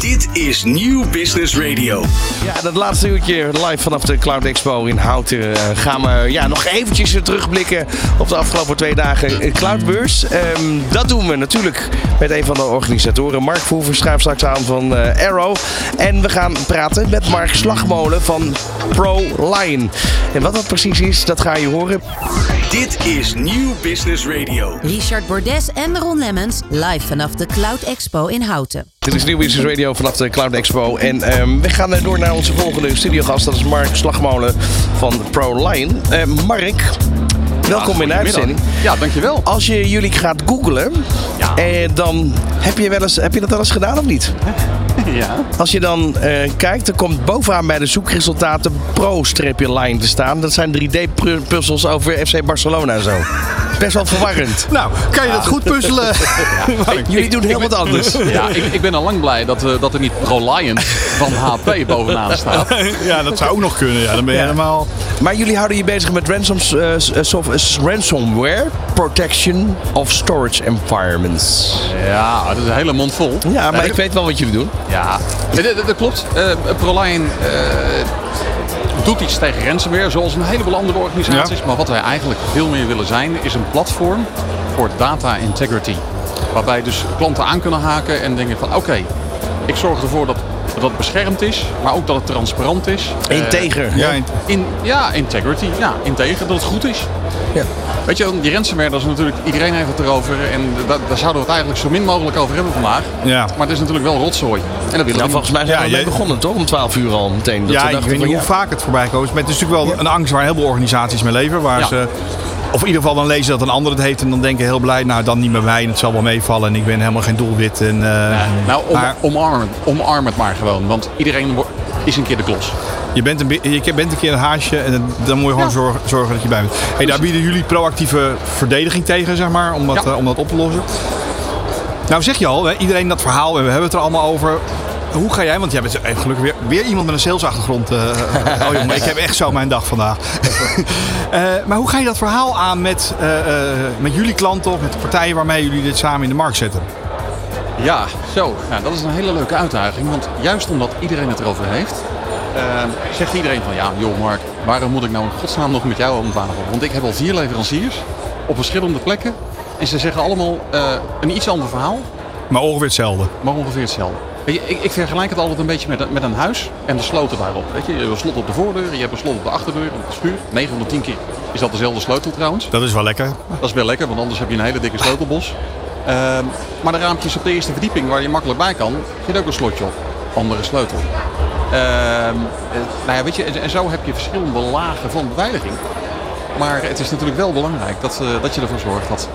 Dit is Nieuw Business Radio. Ja, dat laatste uurtje live vanaf de Cloud Expo in Houten eh, gaan we ja, nog eventjes terugblikken op de afgelopen twee dagen Cloudbeurs. Ehm, dat doen we natuurlijk met een van de organisatoren. Mark Verhoeven schuift straks aan van eh, Arrow. En we gaan praten met Mark Slagmolen van ProLine. En wat dat precies is, dat ga je horen. Dit is Nieuw Business Radio. Richard Bordes en Ron Lemmens live vanaf de Cloud Expo in Houten. Dit is Nieuw Business Radio vanaf de Cloud Expo. En ehm, we gaan eh, door naar onze volgende studiogast. Dat is Mark Slagmolen van ProLine. Eh Mark, welkom in de uitzending. Ja, dankjewel. Als je jullie gaat googlen, Ja. eh, dan heb je, wel eens, heb je dat wel eens gedaan of niet? Ja. Als je dan eh, kijkt, dan komt bovenaan bij de zoekresultaten Pro-line te staan. Dat zijn 3D-puzzels over FC Barcelona en zo. Best wel verwarrend. Nou, kan je dat goed puzzelen? Jullie doen heel wat anders. Ja, ik, ik ben al lang blij dat, eh, dat er niet ProLiant van HP bovenaan staat. ja, dat zou ook nog kunnen. Ja, dan ben je Ja. helemaal... Maar jullie houden je bezig met ransoms, eh, eh, soft- ransomware protection of storage environments. Ja, dat is een hele mond vol. Ja, maar ik weet wel wat jullie doen. Ja, dat, klopt. Eh ProLiant eh, doet iets tegen ransomware, zoals een heleboel andere organisaties. Ja. Maar wat wij eigenlijk veel meer willen zijn, is een platform voor data integrity. Waarbij dus klanten aan kunnen haken en denken van oké, ik zorg ervoor dat dat het beschermd is, maar ook dat het transparant is. Eh, Integer. Ja, in- ja, integrity. Ja, integer, dat het goed is. Ja. Weet je, die ransomware, dat is natuurlijk, iedereen heeft het erover. En da- daar zouden we het eigenlijk zo min mogelijk over hebben vandaag. Ja. Maar het is natuurlijk wel rotzooi. En dat willen we Nou, niet. volgens mij zijn Ja, we mee begonnen, toch? Om 12 uur al meteen. Dat ja we ik dachten weet niet hoe ja. vaak het voorbij komt. Maar het is natuurlijk wel een angst waar heel veel organisaties mee leven. Waar Ja. ze, of in ieder geval dan lezen dat een ander het heeft. En dan denken heel blij, nou dan niet meer wij. En het zal wel meevallen. En ik ben helemaal geen doelwit. En, eh, Nou, om, maar omarm, het, omarm het maar gewoon. Want iedereen is een keer de klos. je, bent een, je bent een keer een haasje. En dan moet je gewoon Ja. zorgen, zorgen dat je bij bent. Hey, daar bieden jullie proactieve verdediging tegen, zeg maar. Om dat, Ja. eh, om dat op te lossen. Nou zeg je al, hè, iedereen dat verhaal. We hebben het er allemaal over. Hoe ga jij, want jij bent eh, gelukkig weer, weer iemand met een salesachtergrond. eh oh jongen, ik heb echt zo mijn dag vandaag. Eh, maar hoe ga je dat verhaal aan met, eh, met jullie klanten of met de partijen waarmee jullie dit samen in de markt zetten? Ja, zo. Nou, dat is een hele leuke uitdaging. Want juist omdat iedereen het erover heeft, eh, zegt iedereen van ja, joh Mark, waarom moet ik nou in godsnaam nog met jou om tafel? Want ik heb al vier leveranciers op verschillende plekken. En ze zeggen allemaal een iets ander verhaal, Maar ongeveer hetzelfde. maar ongeveer hetzelfde. Je, ik, ik vergelijk het altijd een beetje met, een- met een huis en de sloten daarop. Weet je, je hebt een slot op de voordeur, je hebt een slot op de achterdeur, op de schuur. 9 van de 10 keer is dat dezelfde sleutel trouwens. Dat is wel lekker. Dat is wel lekker, want anders heb je een hele dikke sleutelbos. Ehm, maar de raampjes op de eerste verdieping waar je makkelijk bij kan, zit ook een slotje op. Andere sleutel. Ehm, eh, nou ja, weet je, en, en zo heb je verschillende lagen van beveiliging. Maar het is natuurlijk wel belangrijk dat, eh, dat je ervoor zorgt dat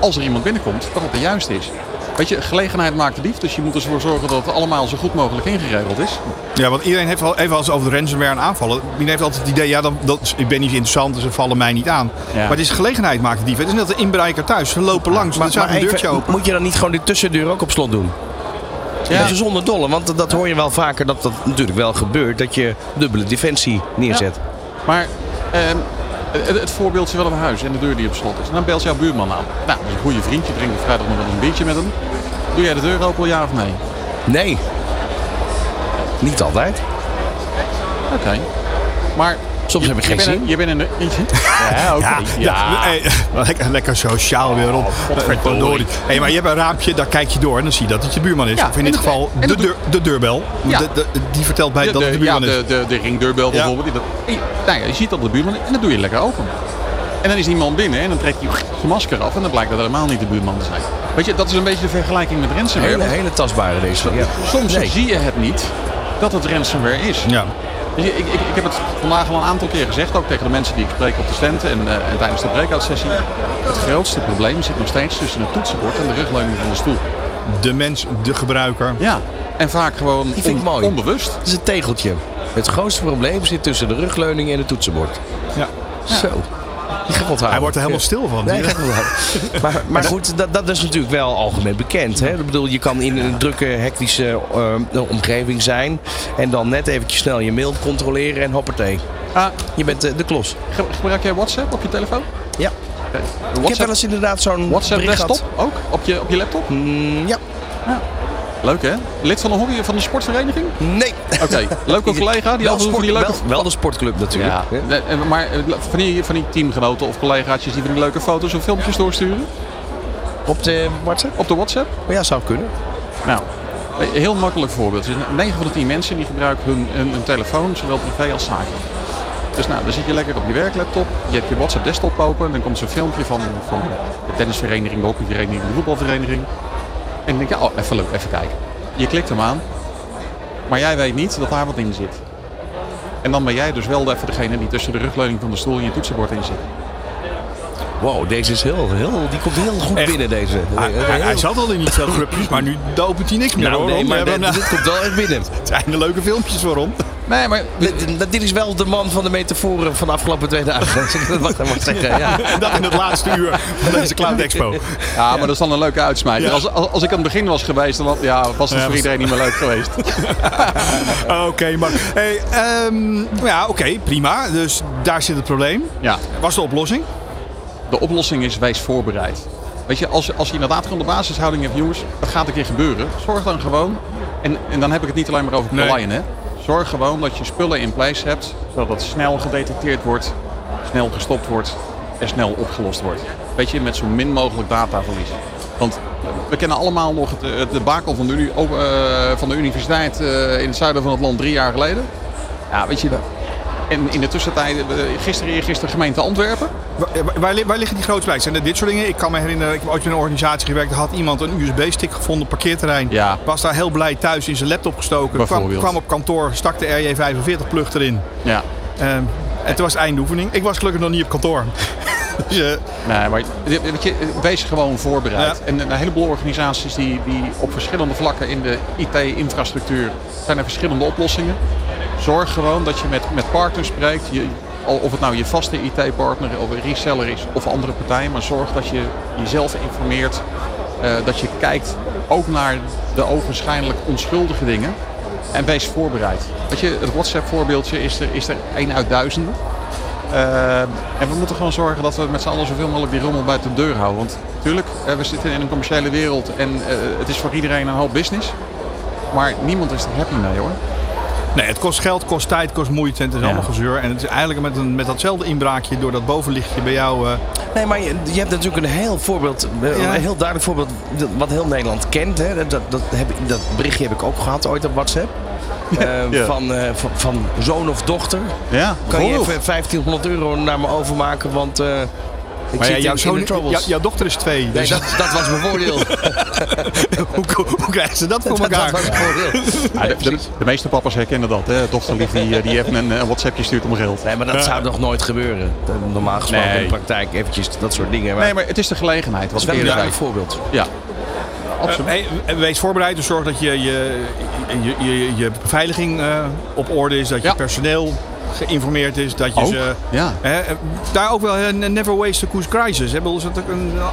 als er iemand binnenkomt, dat het de juiste is. Weet je, gelegenheid maakt de dief, dus je moet ervoor zorgen dat het allemaal zo goed mogelijk ingeregeld is. Ja, want iedereen heeft wel even als over de ransomware en aanvallen. Iedereen heeft altijd het idee, ja, dat, dat, ik ben niet interessant, dus ze vallen mij niet aan. Ja. Maar het is gelegenheid maken die. Het is net een inbreker thuis. Ze lopen langs, maar, Maar, maar een deurtje even, open. moet je dan niet gewoon de tussendeur ook op slot doen? Ja. Dat is zonder dolle, want dat hoor je wel vaker dat dat natuurlijk wel gebeurt. Dat je dubbele defensie neerzet. Maar ehm, het, het voorbeeldje van een huis en de deur die op slot is. En dan belt jouw buurman aan. Nou, dat is een goede vriend. Je drinkt vrijdag nog wel eens een biertje met hem. Doe jij de deur open, ja of nee? Nee. Niet altijd. Oké. Maar Soms heb ik geen je bent zin. een- Je bent in de... Ja, oké. Ja. lekker, lekker sociaal weer op. Hey, maar je hebt een raampje, daar kijk je door en dan zie je dat het je buurman is. Of in dit dat- geval de, dat deur, de deurbel. Ja. De, de- die vertelt mij De, dat het de buurman is. de, de, de ringdeurbel bijvoorbeeld. Die dat, Hey, nou ja, je ziet dat de buurman is en dan doe je lekker open. En dan is die man binnen en dan trekt hij zijn masker af en dan blijkt dat helemaal niet de buurman te zijn. Weet je, dat is een beetje de vergelijking met ransomware. Hele, hele tastbare deze. Ja. Soms Nee. zie je het niet dat het ransomware is. Ja. Je, Ik, ik, ik heb het vandaag al een aantal keer gezegd, ook tegen de mensen die ik spreek op de stand en, eh, en tijdens de breakout sessie. Het grootste probleem zit nog steeds tussen het toetsenbord en de rugleuning van de stoel. De mens, de gebruiker. Ja, en vaak gewoon Die vind ik mooi. onbewust. Het is een tegeltje. Het grootste probleem zit tussen de rugleuning en het toetsenbord. Ja. Zo. Die gaat onthouden. Hij wordt er helemaal Ja. stil van. Nee, maar, maar goed, dat, dat is natuurlijk wel algemeen bekend. Hè? Ik bedoel, je kan in een drukke, hectische eh, omgeving zijn. En dan net eventjes snel je mail controleren en hoppatee. Ah, Je bent eh, de klos. ge- gebruik jij WhatsApp op je telefoon? Ja. Oké. Ik heb WhatsApp, wel eens inderdaad zo'n WhatsApp desktop ook? Op je, op je laptop? Mm, ja. Leuk hè? Lid van de hockey van de sportvereniging? Nee. Oké, leuke collega die wel, sport, die leuke... wel, wel de sportclub natuurlijk. Ja, de- en- maar eh, van die, van die teamgenoten of collegaatjes die van die leuke foto's of filmpjes doorsturen Op de WhatsApp? op de WhatsApp? Ja, zou kunnen. Nou, heel makkelijk voorbeeld. Dus 9 van de 10 mensen die gebruiken hun, hun, hun telefoon, zowel privé als zakelijk. Dus nou, dan zit je lekker op je werklaptop, je hebt je WhatsApp desktop open, dan komt zo'n filmpje van, van de tennisvereniging, de hockeyvereniging, de voetbalvereniging. En dan denk je, oh, even leuk, even kijken. Je klikt hem aan, maar jij weet niet dat daar wat in zit. En dan ben jij dus wel even degene die tussen de rugleuning van de stoel en je toetsenbord in zit. Wow, deze is heel, heel, die komt heel goed Echt? binnen deze. Hij, hij, hij zat al in niet veel grupjes, maar nu opent hij niks meer Nou, hoor. nee, maar dit, dit komt wel echt binnen. Het zijn de leuke filmpjes Ron. Nee, maar Dit, dit- is wel de man van de metaforen van de afgelopen twee dagen. Ik dat mag, mag zeggen. Ja. En dat in het laatste uur van deze Cloud Expo. Ja, maar dat is dan een leuke uitsmijter. Ja. Als, als, als ik aan het begin was geweest, dan had, ja, was het Ja, voor was- iedereen niet meer leuk geweest. Oké, maar hey, ehm, ja, oké, prima. Dus daar zit het probleem. Ja, Was de oplossing? De oplossing is wees voorbereid. Weet je, als, als je inderdaad gewoon de basishouding hebt, jongens, dat gaat een keer gebeuren. Zorg dan gewoon, en, en dan heb ik het niet alleen maar over Nee. hè. Zorg gewoon dat je spullen in place hebt, zodat het snel gedetecteerd wordt, snel gestopt wordt en snel opgelost wordt. Weet je, met zo min mogelijk dataverlies. Want we kennen allemaal nog het, het debakel van de, eh, van de universiteit eh, in het zuiden van het land drie jaar geleden. Ja, weet je, en in de tussentijd, eh, gisteren, eergisteren gemeente Antwerpen. Waar, waar, waar liggen die grote? Zijn er dit soort dingen? Ik kan me herinneren, ik heb ooit in een organisatie gewerkt. Daar had iemand een USB-stick gevonden op parkeerterrein. Ja. Was daar heel blij thuis in zijn laptop gestoken. Kwam, op kantoor, stak de RJ45-plug erin. Ja, Ehm, en toen was het eindoefening. Ik was gelukkig nog niet op kantoor. dus, eh, Nee, maar je, wees gewoon voorbereid. Ja. En een heleboel organisaties die, die op verschillende vlakken in de IT-infrastructuur zijn er verschillende oplossingen. Zorg gewoon dat je met, met partners spreekt. Je, of het nou je vaste IT-partner of een reseller is of andere partijen. Maar zorg dat je jezelf informeert. eh, dat je kijkt ook naar de ogenschijnlijk onschuldige dingen. En wees voorbereid. Weet je, het WhatsApp-voorbeeldje is er, is er één uit duizenden. Uh, en we moeten gewoon zorgen dat we met z'n allen zoveel mogelijk die rommel buiten de deur houden. Want natuurlijk, uh, we zitten in een commerciële wereld en het is voor iedereen een hoop business. Maar niemand is er happy mee hoor. Nee, het kost geld, kost tijd, kost moeite en het is Ja. allemaal gezeur. En het is eigenlijk met, een, met datzelfde inbraakje door dat bovenlichtje bij jou... eh, Nee, maar je, je hebt natuurlijk een heel voorbeeld, eh, Ja. een heel duidelijk voorbeeld wat heel Nederland kent. Hè. Dat, dat, heb ik, dat berichtje heb ik ook gehad ooit op WhatsApp. Eh, Ja. van, van, van zoon of dochter. Ja, Kan je even 1500 euro naar me overmaken, want ik maar zit ja, jouw, zoon- de troubles. jou- jouw dochter is twee. Nee, Dus dat, dat was mijn voordeel. hoe, hoe krijgen ze dat voor dat, dat elkaar? was mijn voordeel. Ja, de, de- de meeste papa's herkennen dat. Hè? Dochterlief die, die even een, een WhatsAppje stuurt om geld. Nee, maar dat zou nog nooit gebeuren. Normaal gesproken Nee. in de praktijk eventjes dat soort dingen. Maar Nee, maar het is de gelegenheid. dat Wat is wel een voorbeeld. Ja, absoluut. Hey, wees voorbereid, dus zorg dat je, je, je, je, je beveiliging eh, op orde is, dat je Ja. personeel geïnformeerd is, dat je Ook, ze... ja. Hè, daar ook wel een never waste a goose crisis. Hè.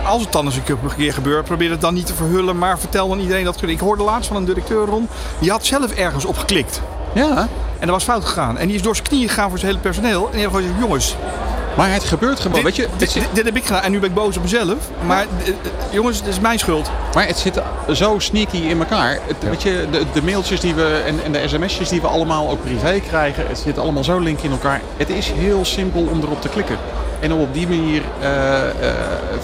Als het, dan eens een keer- gebeurt, probeer het dan niet te verhullen, maar vertel dan iedereen dat. Ik hoorde laatst van een directeur, Ron, die had zelf ergens op geklikt. ja, En dat was fout gegaan. En die is door zijn knieën gegaan voor zijn hele personeel. En die heeft gewoon gezegd, jongens, maar het gebeurt gewoon. dit, Weet je, dit, heb ik gedaan. En nu ben ik boos op mezelf. Maar eh, eh, jongens, het is mijn schuld. maar het zit zo sneaky in elkaar. Het, Weet je, de, de mailtjes die we en, en de sms'jes die we allemaal ook privé krijgen, het zit allemaal zo link in elkaar. Het is heel simpel om erop te klikken. En om op die manier eh, eh,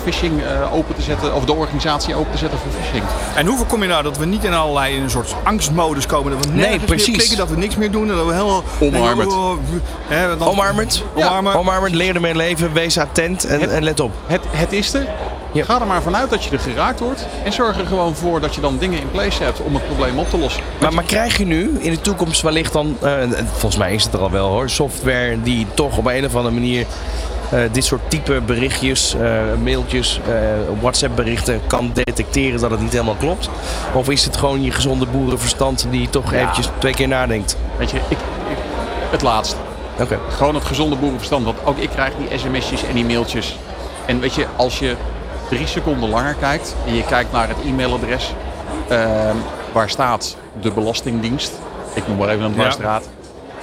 phishing eh, open te zetten, of de organisatie open te zetten voor phishing. En hoe voorkom je nou dat we niet in allerlei in een soort angstmodus komen? Dat we Nee, nergens precies. meer klikken, dat we niks meer doen. En dat we helemaal... Omarmend. Oh, hè, dan- Omarmend. Omarmen. Omarmend, leer ermee leven, wees attent en, en let op. Het, het is er. Ga er maar vanuit dat je er geraakt wordt. En zorg er gewoon voor dat je dan dingen in place hebt om het probleem op te lossen. Maar, maar krijg je nu in de toekomst wellicht dan, eh, en volgens mij is het er al wel hoor, software die toch op een of andere manier dit soort type berichtjes, eh, mailtjes, eh, WhatsApp berichten kan detecteren dat het niet helemaal klopt? Of is het gewoon je gezonde boerenverstand die toch Ja. eventjes twee keer nadenkt? Weet je, ik, ik- het laatste. Oké. Gewoon het gezonde boerenverstand. Want ook ik krijg die sms'jes en die mailtjes. En weet je, als je drie seconden langer kijkt en je kijkt naar het e-mailadres ehm, waar staat de Belastingdienst. Ik noem maar even een dwarsstraat.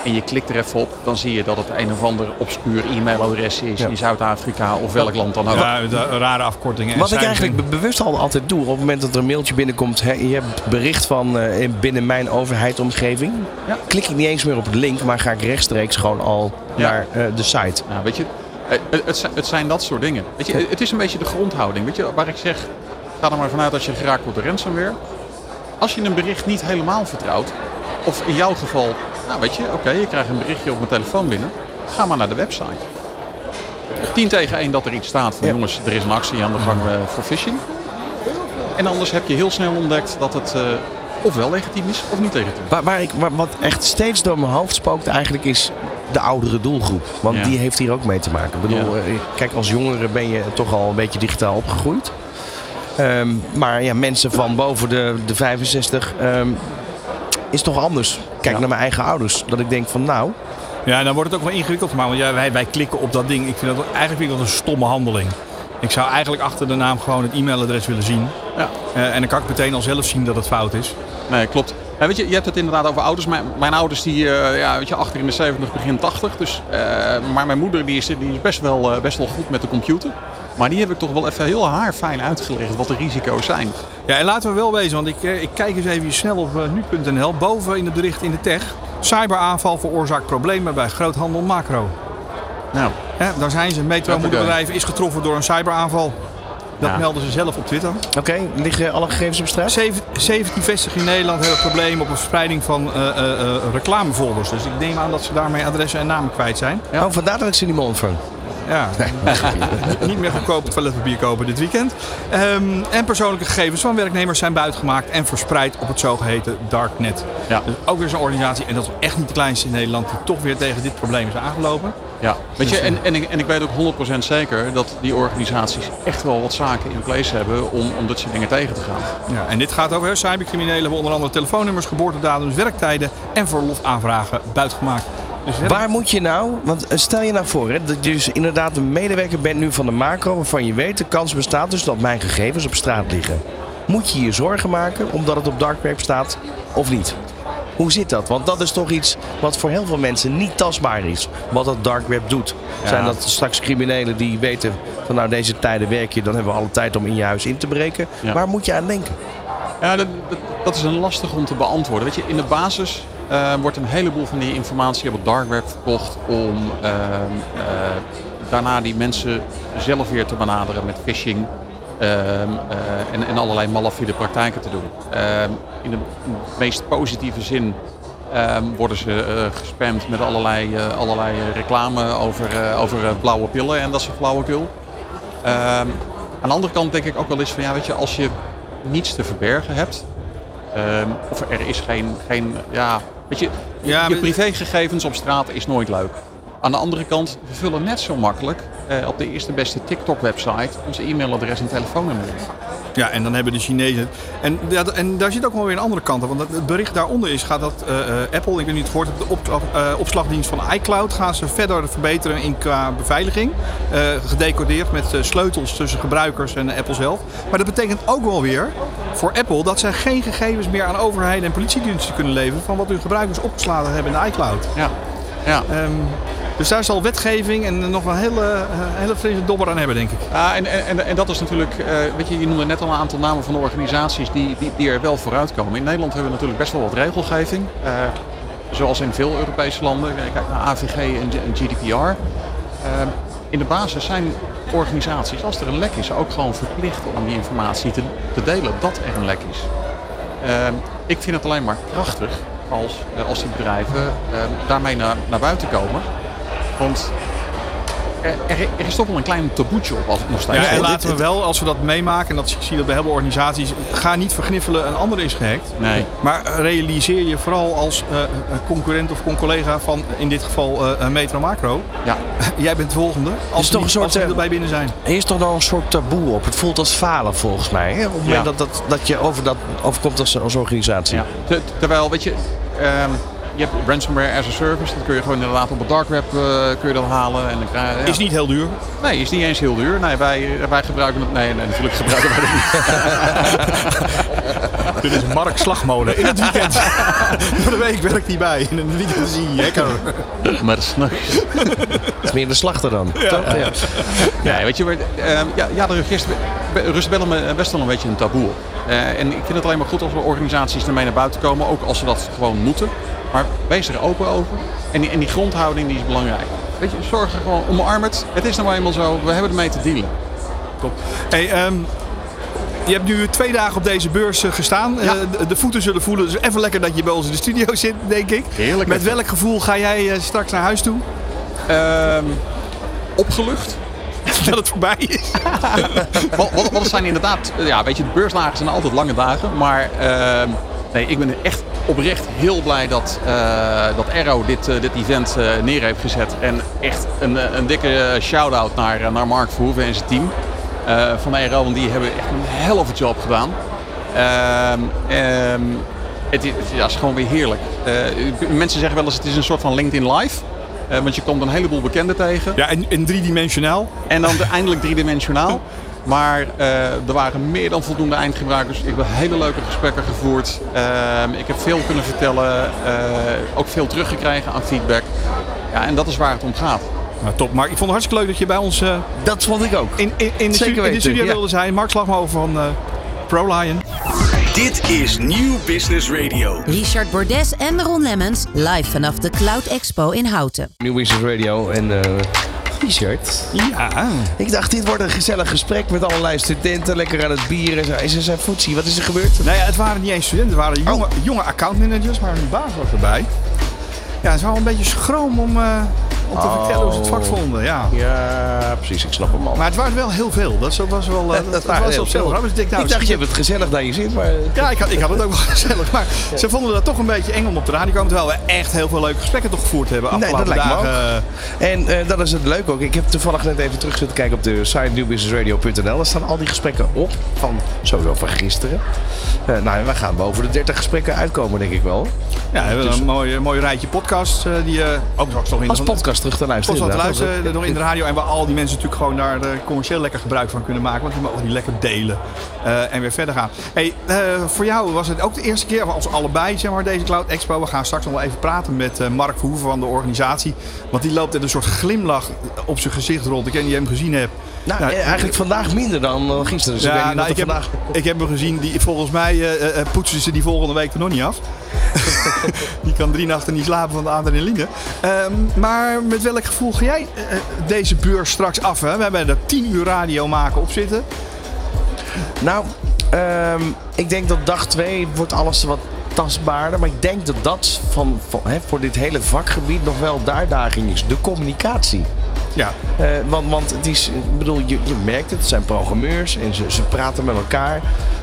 En je klikt er even op, dan zie je dat het een of ander obscuur e-mailadres is Ja. in Zuid-Afrika of welk land dan ook. Ja, de rare afkortingen. en Wat ik eigenlijk be- bewust al altijd doe, op het moment dat er een mailtje binnenkomt, hè, je hebt bericht van eh, in- binnen mijn overheidsomgeving, Ja. klik ik niet eens meer op de link, maar ga ik rechtstreeks gewoon al Ja. naar eh, de site. Nou, weet je, eh, het, het, zijn- het zijn dat soort dingen. Weet je, het is een beetje de grondhouding. Weet je, waar ik zeg, ga er maar vanuit als je geraakt wordt door ransomware. Als je een bericht niet helemaal vertrouwt, of in jouw geval, nou weet je, oké, je krijgt een berichtje op mijn telefoon binnen, ga maar naar de website. 10 tegen 1 dat er iets staat van Ja. jongens, er is een actie aan de gang eh, voor phishing. En anders heb je heel snel ontdekt dat het eh, ofwel legitiem is of niet legitiem. Waar, waar ik, waar- wat echt steeds door mijn hoofd spookt eigenlijk is de oudere doelgroep. Want Ja. die heeft hier ook mee te maken. Ik bedoel, Ja. eh, kijk, als jongere ben je toch al een beetje digitaal opgegroeid. Ehm, maar ja, mensen van boven de, de 65 ehm, is toch anders. Kijk Ja. naar mijn eigen ouders. Dat ik denk van nou, Ja, dan wordt het ook wel ingewikkeld. Maar want ja, wij, wij klikken op dat ding. Ik vind dat, eigenlijk vind ik dat een stomme handeling. Ik zou eigenlijk achter de naam gewoon het e-mailadres willen zien. Ja. Eh, en dan kan ik meteen al zelf zien dat het fout is. Nee, klopt. Ja, weet je, je hebt het inderdaad over ouders. Mijn, mijn ouders die, eh, ja, weet je, achter in de 70, begin 80. Dus, eh, maar mijn moeder die is, die is best, wel, best wel goed met de computer. Maar die heb ik toch wel even heel haarfijn uitgelegd wat de risico's zijn. Ja, en laten we wel wezen, want ik, eh, ik kijk eens even snel op eh, nu.nl. Boven in het bericht in de tech. Cyberaanval veroorzaakt problemen bij groothandel macro. Nou, Hè, daar zijn ze. Metro moederbedrijf is getroffen door een cyberaanval. Dat Ja. melden ze zelf op Twitter. oké, liggen alle gegevens op straat? Zeven- 17 vestigingen in Nederland hebben problemen op een verspreiding van eh, eh, eh, reclamefolders. Dus ik neem aan dat ze daarmee adressen en namen kwijt zijn. Oh, vandaar dat ik ze niet meer ontvang. Ja, niet meer goedkoop toiletpapier kopen dit weekend. Ehm, en persoonlijke gegevens van werknemers zijn buitgemaakt en verspreid op het zogeheten darknet. Ja. Dus ook weer zo'n organisatie, en dat is echt niet de kleinste in Nederland, die toch weer tegen dit probleem is aangelopen. ja. Weet je, en, en, ik, en ik weet ook 100% zeker dat die organisaties echt wel wat zaken in place hebben om, om dit soort dingen tegen te gaan. Ja, en dit gaat over cybercriminelen hebben onder andere telefoonnummers, geboortedatums, werktijden en verlofaanvragen buitgemaakt. Dus Waar moet je nou, want eh, stel je nou voor hè, dat je dus inderdaad een medewerker bent nu van de macro waarvan je weet de kans bestaat dus dat mijn gegevens op straat liggen. Moet je je zorgen maken omdat het op dark web staat of niet? Hoe zit dat? Want dat is toch iets wat voor heel veel mensen niet tastbaar is. Wat dat dark web doet. Zijn dat straks criminelen die weten van nou deze tijden werk je, dan hebben we alle tijd om in je huis in te breken. Ja. Waar moet je aan denken? Ja, dat, dat, dat is een lastig om te beantwoorden. Weet je, in de basis eh, wordt een heleboel van die informatie op het dark web verkocht om ehm, eh, daarna die mensen zelf weer te benaderen met phishing ehm, eh, en, en allerlei malafide praktijken te doen. Ehm, in de meest positieve zin ehm, worden ze eh, gespamd met allerlei, allerlei reclame over, over blauwe pillen en dat soort flauwekul. Ehm, aan de andere kant denk ik ook wel eens van ja, weet je, als je niets te verbergen hebt, ehm, of er is geen, geen ja, weet je, Ja, je privégegevens op straat is nooit leuk. Aan de andere kant, we vullen net zo makkelijk eh, op de eerste beste TikTok-website onze e-mailadres en telefoonnummer in. Ja, en dan hebben de Chinezen. En, ja, en daar zit ook wel weer een andere kant aan. Want het- bericht daaronder is gaat dat eh, eh, Apple, ik weet niet het gehoord de op, eh, opslagdienst van iCloud gaan ze verder verbeteren in qua beveiliging. Gedecodeerd met sleutels tussen gebruikers en Apple zelf. Maar dat betekent ook wel weer voor Apple dat zij geen gegevens meer aan overheden en politiediensten kunnen leveren van wat hun gebruikers opgeslagen hebben in de iCloud. Ja, ja. Ehm, dus daar zal wetgeving en nog een hele, eh, hele frisse dobber aan hebben, denk ik. Ja, en, en, en dat is natuurlijk, eh, weet je, je noemde net al een aantal namen van de organisaties die, die, die er wel vooruit komen. In Nederland hebben we natuurlijk best wel wat regelgeving. eh, zoals in veel Europese landen. Kijk naar AVG en, en GDPR. Eh, in de basis zijn organisaties, als er een lek is, ook gewoon verplicht om die informatie te, te delen dat er een lek is. Eh, ik vind het alleen maar krachtig als, eh, als die bedrijven eh, daarmee naar, naar buiten komen. Want er, er, is toch wel een klein taboetje op als nog steeds. Ja, en laten we wel, als we dat meemaken, en dat ik zie dat bij heel veel organisaties, ga niet vergniffelen een ander is gehackt. Nee. Maar realiseer je vooral als eh, concurrent of con-collega van in dit geval eh, Metro Macro. Ja. Jij bent de volgende. Als, soort, we eh, erbij binnen zijn. Er is toch nog een soort taboe op. Het voelt als falen volgens mij. Hè? Op het moment Ja. dat, dat, dat je over dat overkomt als, als organisatie. Ja. Ter- terwijl, weet je, ehm, je hebt ransomware as a service. Dat kun je gewoon inderdaad op het dark web eh, kun je dat halen. En dan je, ja. Is niet heel duur. Nee, is niet eens heel duur. Nee, wij, wij gebruiken het. Nee, nee natuurlijk gebruiken wij het niet. Dit is Mark Slagmolen. In het weekend. Voor de week werkt hij bij. In het weekend is hij hacker. Maar nog... Dat is meer de slachter dan. toch? Ja. Ja, weet je, maar, ehm, ja, ja, de rust, rust wel een- best wel een beetje een taboe. Eh, en ik vind het alleen maar goed als we organisaties ermee naar buiten komen, ook als ze dat gewoon moeten. Maar wees er open over. En die, en die grondhouding die is belangrijk. Weet je, zorg er gewoon, omarm het. Het is nou eenmaal zo, we hebben ermee te dealen. Top. Hey, ehm, je hebt nu twee dagen op deze beurs eh, gestaan. Ja. Eh, de, voeten zullen voelen. Dus even lekker dat je bij ons in de studio zit, denk ik. Heerlijk. Met welk gevoel ga jij eh, straks naar huis toe? Ehm, opgelucht. Dat het voorbij is. Wat, wat, wat zijn inderdaad, ja, weet je, de beursdagen zijn altijd lange dagen. Maar ehm, nee, ik ben echt oprecht heel blij dat, eh dat Arrow dit, eh, dit event eh, neer heeft gezet. En echt een, een dikke shout-out naar, naar Mark Verhoeven en zijn team van Arrow. Want die hebben echt een hell of a job gedaan. Ehm, ehm, het, is, ja, het is gewoon weer heerlijk. Mensen zeggen wel eens het is een soort van LinkedIn Live. Want je komt een heleboel bekenden tegen. Ja, en, en driedimensionaal. En dan de- eindelijk driedimensionaal. Maar eh, er waren meer dan voldoende eindgebruikers. Ik heb hele leuke gesprekken gevoerd. Ehm, ik heb veel kunnen vertellen. eh, ook veel teruggekregen aan feedback. Ja, en dat is waar het om gaat. Nou, top. Mark, ik vond het hartstikke leuk dat je bij ons eh, Dat vond ik ook. in, in, in, de, Zeker in de studio ja. wilde zijn. Mark Slagmolen van eh, ProLion. Dit is Nieuw Business Radio. Richard Bordes en Ron Lemmens live vanaf de Cloud Expo in Houten. New Business Radio en Richard. Ja. Ik dacht, dit wordt een gezellig gesprek met allerlei studenten. Lekker aan het bier en zo. Is er zijn voetsie? Wat is er gebeurd? Nou ja, het waren niet eens studenten. Het waren jonge, jonge accountmanagers, maar hun baas was erbij. Ja, het wel een beetje schroom om, eh, om te vertellen hoe ze het vak vonden. Ja. Ja, precies. Ik snap hem al. Maar het waren wel heel veel. Dat was wel, eh, dat, dat waren was heel veel. Dus ik nou, dacht, je hebt het gezellig dat je zit, maar... Ja, ik had, ik had het ook wel gezellig. Maar ze vonden dat toch een beetje eng om op de radio te komen. Terwijl we echt heel veel leuke gesprekken toch gevoerd hebben. Nee, dat afgelopen lijkt me dagen. En eh, dat is het leuk ook. Ik heb toevallig net even terug zitten kijken op de site newbusinessradio.nl. Daar staan al die gesprekken op. Van sowieso van gisteren. Eh, nou, we gaan boven de 30 gesprekken uitkomen, denk ik wel. Ja, we hebben een mooi, mooi rijtje podcasts. eh, die eh ook straks nog in Als de podcast terug te luisteren. Te luisteren, nog in de radio. En waar al die mensen natuurlijk gewoon daar eh, commercieel lekker gebruik van kunnen maken. Want die mogen die lekker delen eh, en weer verder gaan. Hey, eh, voor jou was het ook de eerste keer, als allebei, zeg maar, deze Cloud Expo. We gaan straks nog wel even praten met Mark Verhoeven van de organisatie. Want die loopt met een soort glimlach op zijn gezicht rond. Ik weet niet of je hem gezien hebt. Nou, Nou, eigenlijk vandaag minder dan gisteren. Dus ik weet Ja, niet nou, ik, heb, vandaag... ik heb hem gezien. Die, volgens mij poetsen ze die volgende week er nog niet af. die kan drie nachten niet slapen van de adrenaline. Ehm, maar met welk gevoel ga jij eh, deze beurs straks af? Hè? We hebben er tien uur radio maken op zitten. Nou, ehm, ik denk dat dag 2 wordt alles wat tastbaarder. Maar ik denk dat dat van, voor dit hele vakgebied nog wel de uitdaging is. De communicatie. Ja, Eh, want, want het is, ik bedoel, je, je merkt het, het zijn programmeurs en ze, ze praten met elkaar.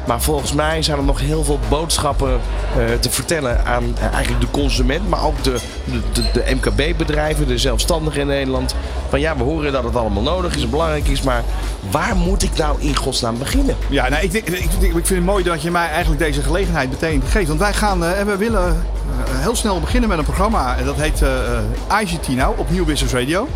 Maar volgens mij zijn er nog heel veel boodschappen eh, te vertellen aan eh, eigenlijk de consument, maar ook de, de, de, de MKB-bedrijven, de zelfstandigen in Nederland. Van ja, we horen dat het allemaal nodig is en belangrijk is, maar waar moet ik nou in godsnaam beginnen? ja nou, ik, denk- ik, ik, ik vind het mooi dat je mij eigenlijk deze gelegenheid meteen geeft. Want wij gaan en we willen heel snel beginnen met een programma. En dat heet IGT nou op Nieuw Business Radio.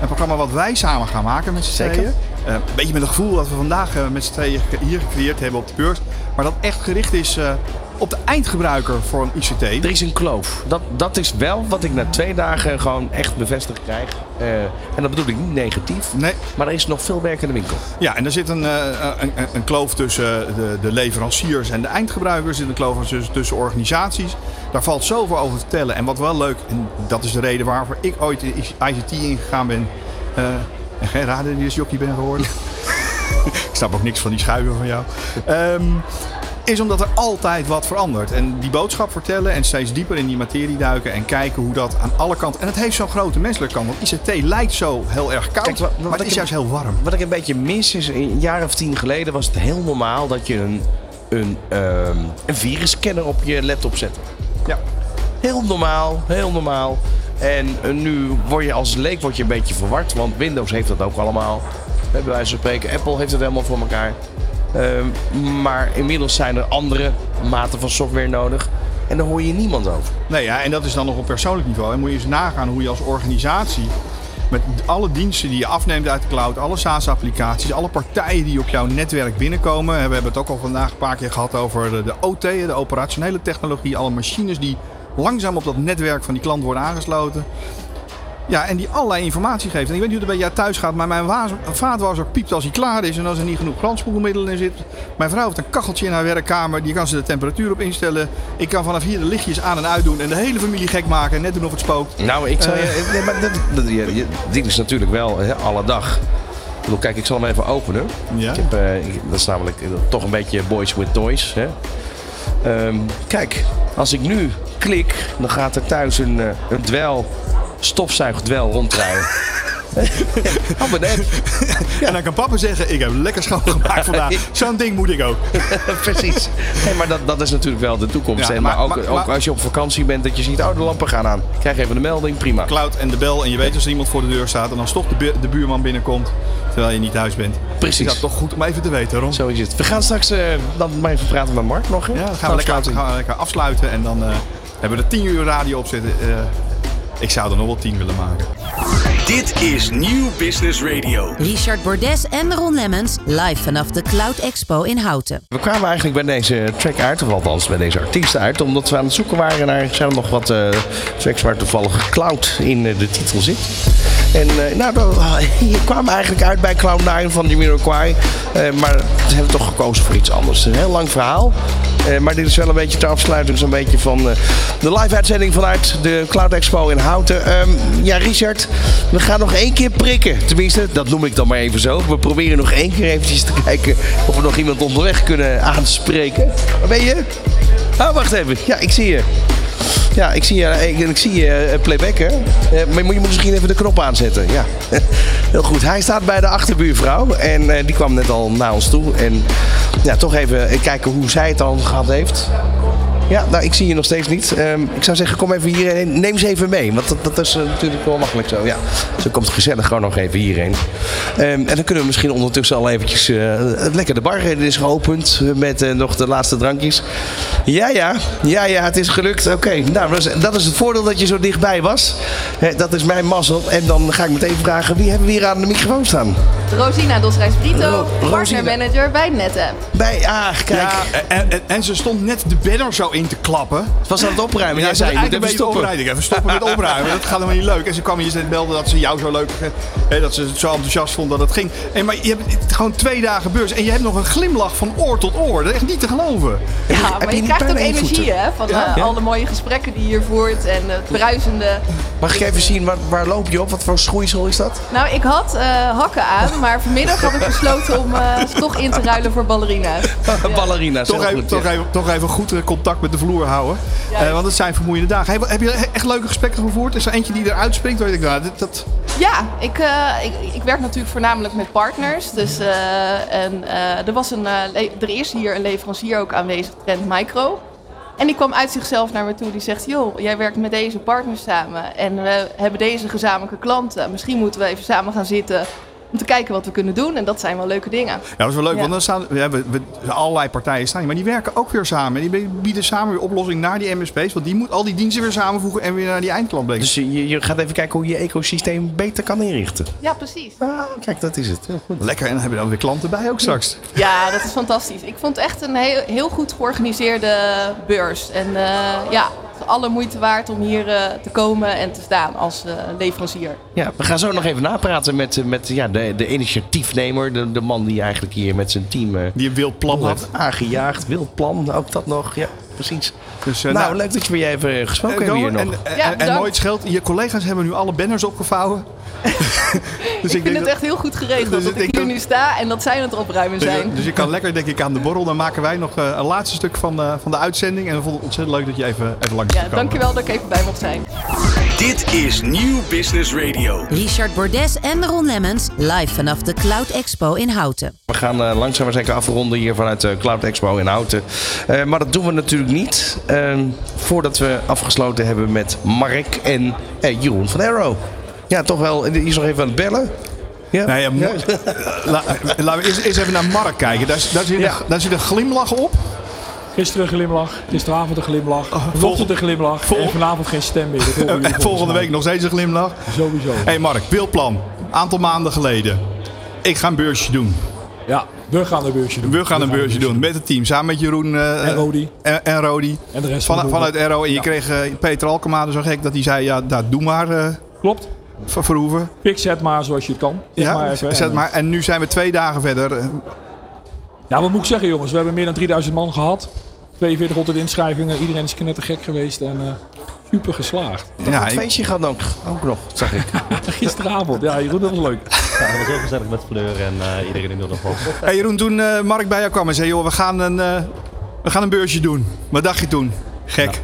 Een programma wat wij samen gaan maken met z'n Zeker. tweeën. Eh, een beetje met het gevoel dat we vandaag eh, met z'n tweeën hier gecreëerd hebben op de beurs. Maar dat echt gericht is eh, op de eindgebruiker voor een ICT. Er is een kloof. Dat, dat is wel wat ik na twee dagen gewoon echt bevestigd krijg. Eh, en dat bedoel ik niet negatief. Nee, Maar er is nog veel werk in de winkel. ja, en er zit een, eh, een, een, kloof tussen de, de leveranciers en de eindgebruikers. Er zit een kloof tussen, tussen organisaties. Daar valt zoveel over te tellen. En wat wel leuk, en dat is de reden waarvoor ik ooit in ICT ingegaan ben. eh, en geen radiosjockey ben geworden. ik snap ook niks van die schuiven van jou. Ehm, is omdat er altijd wat verandert. En die boodschap vertellen en steeds dieper in die materie duiken en kijken hoe dat aan alle kanten. En het heeft zo'n grote menselijke kant. Want ICT lijkt zo heel erg koud, Kijk, wat- wat maar het is juist heel warm. Wat ik een beetje mis is, een jaar of tien geleden was het heel normaal dat je een, een, ehm, een virusscanner op je laptop zette. Ja. Heel normaal, heel normaal. En eh, nu word je als leek word je een beetje verward, want Windows heeft dat ook allemaal. Bij wijze van spreken, Apple heeft het helemaal voor elkaar. Ehm, maar inmiddels zijn er andere maten van software nodig. En daar hoor je niemand over. Nee, ja, en dat is dan nog op persoonlijk niveau. En moet je eens nagaan hoe je als organisatie Met alle diensten die je afneemt uit de cloud, alle SaaS-applicaties, alle partijen die op jouw netwerk binnenkomen. We hebben het ook al vandaag een paar keer gehad over de, OT, de operationele technologie, alle machines die langzaam op dat netwerk van die klant worden aangesloten. Ja, en die allerlei informatie geeft. En ik weet niet hoe het bij jou thuis gaat, maar mijn vaatwasser piept als hij klaar is en als er niet genoeg brandspoelmiddel in zit. Mijn vrouw heeft een kacheltje in haar werkkamer, die kan ze de temperatuur op instellen. Ik kan vanaf hier de lichtjes aan en uit doen en de hele familie gek maken en net doen of het spookt. Nou, ik Eh. je... Nee, maar dat, dat, dit is natuurlijk wel hè, alle dag. Ik bedoel, kijk, ik zal hem even openen. Ja. Ik heb, eh, ik- dat is namelijk eh, toch een beetje boys with toys. Hè? Ehm, kijk, als ik nu klik, dan gaat er thuis een, eh, een dwel, stofzuigdwel ronddraaien. oh, maar net. En dan kan papa zeggen, ik heb lekker schoongemaakt vandaag. Zo'n ding moet ik ook. Precies. Nee, maar dat, dat is natuurlijk wel de toekomst. Ja, maar, maar- ook, maar- ook als je op vakantie bent, dat je ziet, oh, de lampen gaan aan. Krijg even een melding, prima. Cloud en de bel en je weet als er iemand voor de deur staat en dan toch de, bu- de buurman binnenkomt terwijl je niet thuis bent. Precies. Is dat toch goed om even te weten, Ron? Zo is het. We gaan straks eh, dan maar even praten met Mark nog. Hè? Ja, dan gaan we, lekker, gaan we lekker afsluiten en dan eh, hebben we er 10 uur radio op zitten. Eh, ik zou er nog wel 10 willen maken. Dit is Nieuw Business Radio. Richard Bordes en Ron Lemmens live vanaf de Cloud Expo in Houten. We kwamen eigenlijk bij deze track uit, of althans bij deze artiest uit, omdat we aan het zoeken waren naar zijn er nog wat eh, tracks waar toevallig cloud in eh, de titel zit. En eh, nou, kwamen we eigenlijk uit bij Cloud9 van Jamiroquai. Eh maar ze hebben toch gekozen voor iets anders. Een heel lang verhaal. Eh, maar dit is wel een beetje ter afsluiting zo'n beetje van de live uitzending vanuit de Cloud Expo in Houten. Ehm, ja, Richard, we gaan nog één keer prikken. Tenminste, dat noem ik dan maar even zo. We proberen nog één keer eventjes te kijken of we nog iemand onderweg kunnen aanspreken. Waar ben je? Oh, wacht even. Ja, ik zie je. Ja, ik zie je, ik, ik zie je eh, playbacken. Eh, maar je moet misschien even de knop aanzetten. Ja, heel goed. Hij staat bij de achterbuurvrouw en eh, die kwam net al naar ons toe. En ja, toch even kijken hoe zij het dan gehad heeft. Ja, nou, ik zie je nog steeds niet. Ehm, ik zou zeggen, kom even hierheen. Neem ze even mee, want dat, dat is eh, natuurlijk wel makkelijk zo. Ja, ze komt gezellig gewoon nog even hierheen. Ehm, en dan kunnen we misschien ondertussen al eventjes... eh, lekker de bar eh, is geopend met eh, nog de laatste drankjes. Ja, ja. Ja, ja, het is gelukt. Oké, nou, dat is, dat is het voordeel dat je zo dichtbij was. Hè, dat is mijn mazzel. En dan ga ik meteen vragen, wie hebben we hier aan de microfoon staan? Rosina Dosreis Brito, Ro- Rosina. partnermanager bij NetApp. Bij, ah, kijk. Ja, en, en, en ze stond net de banner zo in te klappen. Het was aan het opruimen. Ja, zei, moet even een beetje stoppen. opruimen. Even stoppen met opruimen. Dat gaat helemaal niet leuk. En ze kwam hier net melden dat ze jou zo leuk, hè, dat ze het zo enthousiast vond dat het ging. En maar je hebt gewoon twee dagen beurs en je hebt nog een glimlach van oor tot oor. Dat is echt niet te geloven. Ja, maar je krijgt ook energie hè, van Ja. eh, Ja. al de mooie gesprekken die je voert en het bruisende. Mag ik even zien, waar, waar loop je op? Wat voor schoeisel is dat? Nou, ik had eh, hakken aan, maar vanmiddag had ik besloten om eh, ze toch in te ruilen voor ballerina's. Ballerina's. Toch even, goed, toch, ja. even, toch even goed contact met de vloer houden. Ja. Eh, want het zijn vermoeiende dagen. Hey, heb je echt leuke gesprekken gevoerd? Is er eentje die eruit springt? Waar je denkt, nou, dit, dat... Ja, ik, eh, ik, ik werk natuurlijk voornamelijk met partners. Dus, eh, en, eh, er, was een, er is hier een leverancier ook aanwezig, Trend Micro. En die kwam uit zichzelf naar me toe. Die zegt, joh, jij werkt met deze partners samen. En we hebben deze gezamenlijke klanten. Misschien moeten we even samen gaan zitten om te kijken wat we kunnen doen. En dat zijn wel leuke dingen. Ja, dat is wel leuk, Ja. want dan staan we hebben we, allerlei partijen staan, hier, maar die werken ook weer samen. Die bieden samen weer oplossing naar die MSP's, want die moet al die diensten weer samenvoegen en weer naar die eindklant brengen. Dus je, je gaat even kijken hoe je ecosysteem beter kan inrichten. Ja, precies. Ah, kijk, dat is het. Heel goed. Lekker, en dan hebben we dan weer klanten bij ook straks. Ja, dat is fantastisch. Ik vond het echt een heel, heel goed georganiseerde beurs. En eh, ja, alle moeite waard om hier eh, te komen en te staan als eh, leverancier. Ja, we gaan zo nog even napraten met, eh, met ja, de, de initiatiefnemer. De, de man die eigenlijk hier met zijn team eh, Die een wild plan had had. aangejaagd. Wild plan, ook dat nog. Ja, precies. Dus, eh, nou, leuk dat je weer even gesproken eh, hebt hier nog. En, Ja, mooi het scheelt, je collega's hebben nu alle banners opgevouwen. dus Ik vind het echt heel goed geregeld Dus dat ik hier dat- nu sta en dat zij aan het opruimen zijn. Dus, dus je kan lekker denk ik aan de borrel. Dan maken wij nog eh, een laatste stuk van, eh, van de uitzending. En we vonden het ontzettend leuk dat je even, even langs Ja, kwam komen. dankjewel dat ik even bij mocht zijn. Dit is Nieuw Business Radio. Richard Bordes en Ron Lemmens live vanaf de Cloud Expo in Houten. We gaan eh, langzaam maar zeker afronden hier vanuit de Cloud Expo in Houten. Eh, maar dat doen we natuurlijk niet eh, voordat we afgesloten hebben met Mark en eh, Jeroen van Arrow. Ja, toch wel. Die is nog even aan het bellen. Ja? Nee, ja, Ja. La- laten we eerst even naar Mark kijken. Daar, daar, zit Ja. een, daar zit een glimlach op. Gisteren een glimlach, gisteravond een glimlach, vanochtend een glimlach vol- en vanavond geen stem meer. Dat En volgende week nog steeds een glimlach. Sowieso. Hé hey Mark, beeldplan. Aantal maanden geleden. Ik ga een beursje doen. Ja, we gaan een beursje doen. We gaan een beursje doen met het team. Samen met Jeroen eh, En Rodi. en, en Rodi. En de rest van Van, de vanuit. Aero. En je kreeg eh, Peter Alkema zo gek dat hij zei... Ja, daar doe maar eh Klopt. Ver- Verhoeven. Pik zet maar zoals je het kan. Ja, maar even. zet En, maar. En nu zijn we twee dagen verder. Ja, wat moet ik zeggen jongens? We hebben meer dan 3000 man gehad. 4200 inschrijvingen. Iedereen is knettergek geweest en eh, super geslaagd. Ja, Het ik- feestje gaat ook, ook nog, zag ik. Gisteravond. Ja, Jeroen, dat was leuk. Ja, dat was heel gezellig met Fleur en eh, iedereen in de nog Hey Jeroen, toen eh, Mark bij jou kwam en zei... Joh, we gaan een, eh, we gaan een beursje doen. Wat dacht je toen? Gek.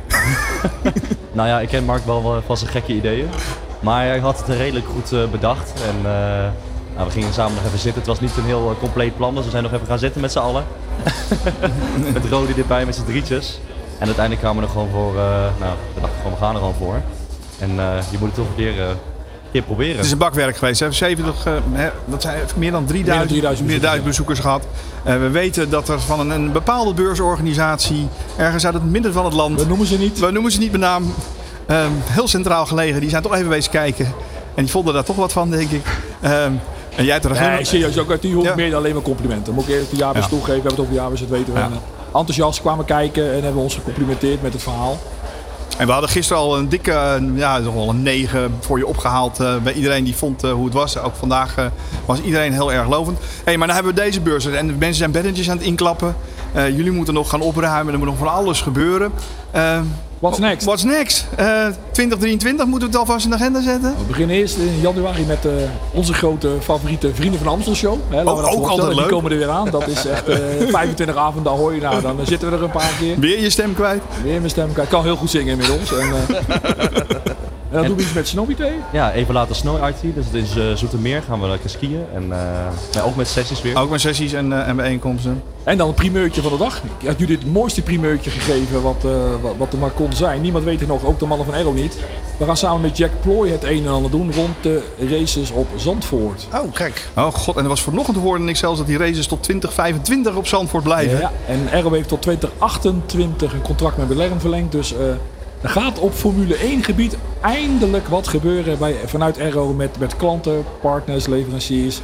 Nou ja, ik ken Mark wel van zijn gekke ideeën. Maar hij had het redelijk goed bedacht. En eh, nou, we gingen samen nog even zitten. Het was niet een heel eh, compleet plan, dus we zijn nog even gaan zitten met z'n allen. met Rodi erbij, met z'n drietjes. En uiteindelijk kwamen we er gewoon voor, eh, nou, we dachten gewoon, we gaan er gewoon voor. En eh, je moet het toch een keer, eh, een keer proberen. Het is een bakwerk geweest. We hebben 70, eh, hè, dat zijn meer dan 3000, 3000 meer dan 1000 bezoekers gehad. Eh, we weten dat er van een, een bepaalde beursorganisatie, ergens uit het midden van het land, We noemen ze niet. we noemen ze niet met naam, ehm, heel centraal gelegen, die zijn toch even wezen kijken. En die vonden daar toch wat van, denk ik. En jij hebt er Nee, serieus. Ook uit die hoek Ja. meer dan alleen maar complimenten. Moet ik eerlijk de jaarbeurs Ja. toegeven. We hebben het over de jaarbeurs, dat weten we. Ja. Eh, enthousiast kwamen kijken en hebben ons gecomplimenteerd met het verhaal. En we hadden gisteren al een dikke, eh, ja, nog wel een 9 voor je opgehaald eh, bij iedereen die vond hoe het was. Ook vandaag was iedereen heel erg lovend. hey, maar dan hebben we deze beurs en de mensen zijn beddentjes aan het inklappen. Jullie moeten nog gaan opruimen, er moet nog van alles gebeuren. Eh, What's next? What's next? Eh, 2023 moeten we het alvast in de agenda zetten? We beginnen eerst in januari met eh, onze grote favoriete Vrienden van Amstel show. Hè, we Ook- altijd Die leuk. komen er weer aan. Dat is echt eh 25 avonden ahoy. Nou, dan eh, zitten we er een paar keer. Weer je stem kwijt? Weer mijn stem. Ik kan heel goed zingen inmiddels. En, eh, en dan doen we iets met Snobby Thee. Ja, even later Snow IT. Dus het is eh, Zoetermeer gaan we lekker skiën. En eh, ja, ook met sessies weer. Ook met sessies en, eh, en bijeenkomsten. En dan een primeurtje van de dag. Ik had jullie het mooiste primeurtje gegeven wat, eh, wat, wat er maar kon zijn. Niemand weet het nog, ook de mannen van Aero niet. We gaan samen met Jack Ploy het een en ander doen rond de races op Zandvoort. Oh, gek. Oh god, en er was vanochtend hoorde ik zelfs dat die races tot 2025 op Zandvoort blijven. Ja, en Aero heeft tot 2028 een contract met Belerm verlengd. Dus eh, er gaat op Formule 1 gebied eindelijk wat gebeuren bij, vanuit Aero met, met klanten, partners, leveranciers.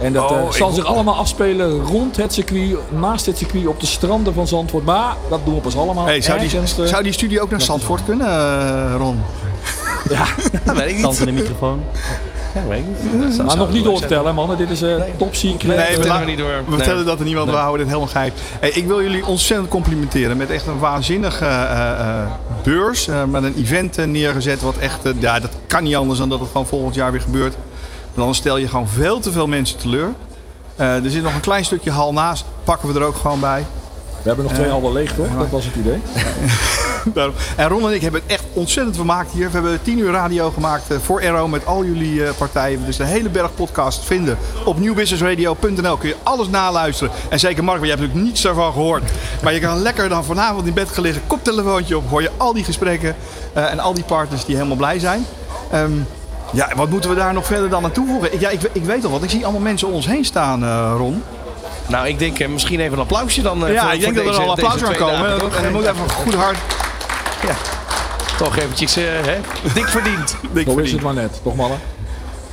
En dat Oh, eh, zal zich allemaal afspelen rond het circuit, naast het circuit, op de stranden van Zandvoort. Maar dat doen we pas allemaal Hey, zou, die, ergens, eh, zou die studie ook naar Zandvoort kunnen, eh, Ron? Dat weet ik niet. In de microfoon. Ja, weet ik niet. Maar nog niet doorvertellen, mannen. Dit is eh top secret. Nee, we, vertellen la- we niet door. we Nee. vertellen dat er niemand, we houden dit helemaal geheim. Hey, ik wil jullie ontzettend complimenteren met echt een waanzinnige eh, eh, beurs. eh, met een event neergezet wat echt, ja dat kan niet anders dan dat het gewoon volgend jaar weer gebeurt. Want dan stel je gewoon veel te veel mensen teleur. Eh, er zit nog een klein stukje hal naast, pakken we er ook gewoon bij. We hebben nog twee halve leeg, toch? Dat was het idee. Daarom. En Ron en ik hebben het echt ontzettend vermaakt hier. We hebben 10 uur radio gemaakt eh, voor Aero met al jullie eh, partijen. Dus de hele berg podcast vinden op nieuwbusinessradio.nl. Kun je alles naluisteren. En zeker Mark, want jij hebt natuurlijk niets daarvan gehoord. Maar je kan lekker dan vanavond in bed gaan liggen, koptelefoontje op. Hoor je al die gesprekken eh, en al die partners die helemaal blij zijn. Ehm, ja, wat moeten we daar nog verder dan aan toevoegen? Ik, ja, ik, ik weet al wat. Ik zie allemaal mensen om ons heen staan, Ron. Nou, ik denk misschien even een applausje dan. ja, voor- ik denk dat er al applaus deze gaan twee komen. En er moet even een goed hard. Toch eventjes, eh, hè? Dik verdiend. dik Zo is het maar net, toch mannen?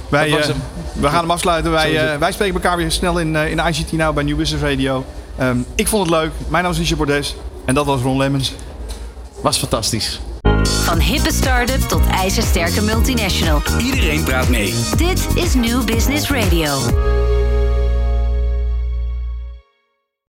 Wij, eh, we gaan hem afsluiten. Wij, eh, wij spreken elkaar weer snel in, eh, in ICT Now bij New Business Radio. Ehm, ik vond het leuk. Mijn naam is Richard Bordes. En dat was Ron Lemmens. Was fantastisch. Van hippe start-up tot ijzersterke multinational. Iedereen praat mee. Dit is New Business Radio.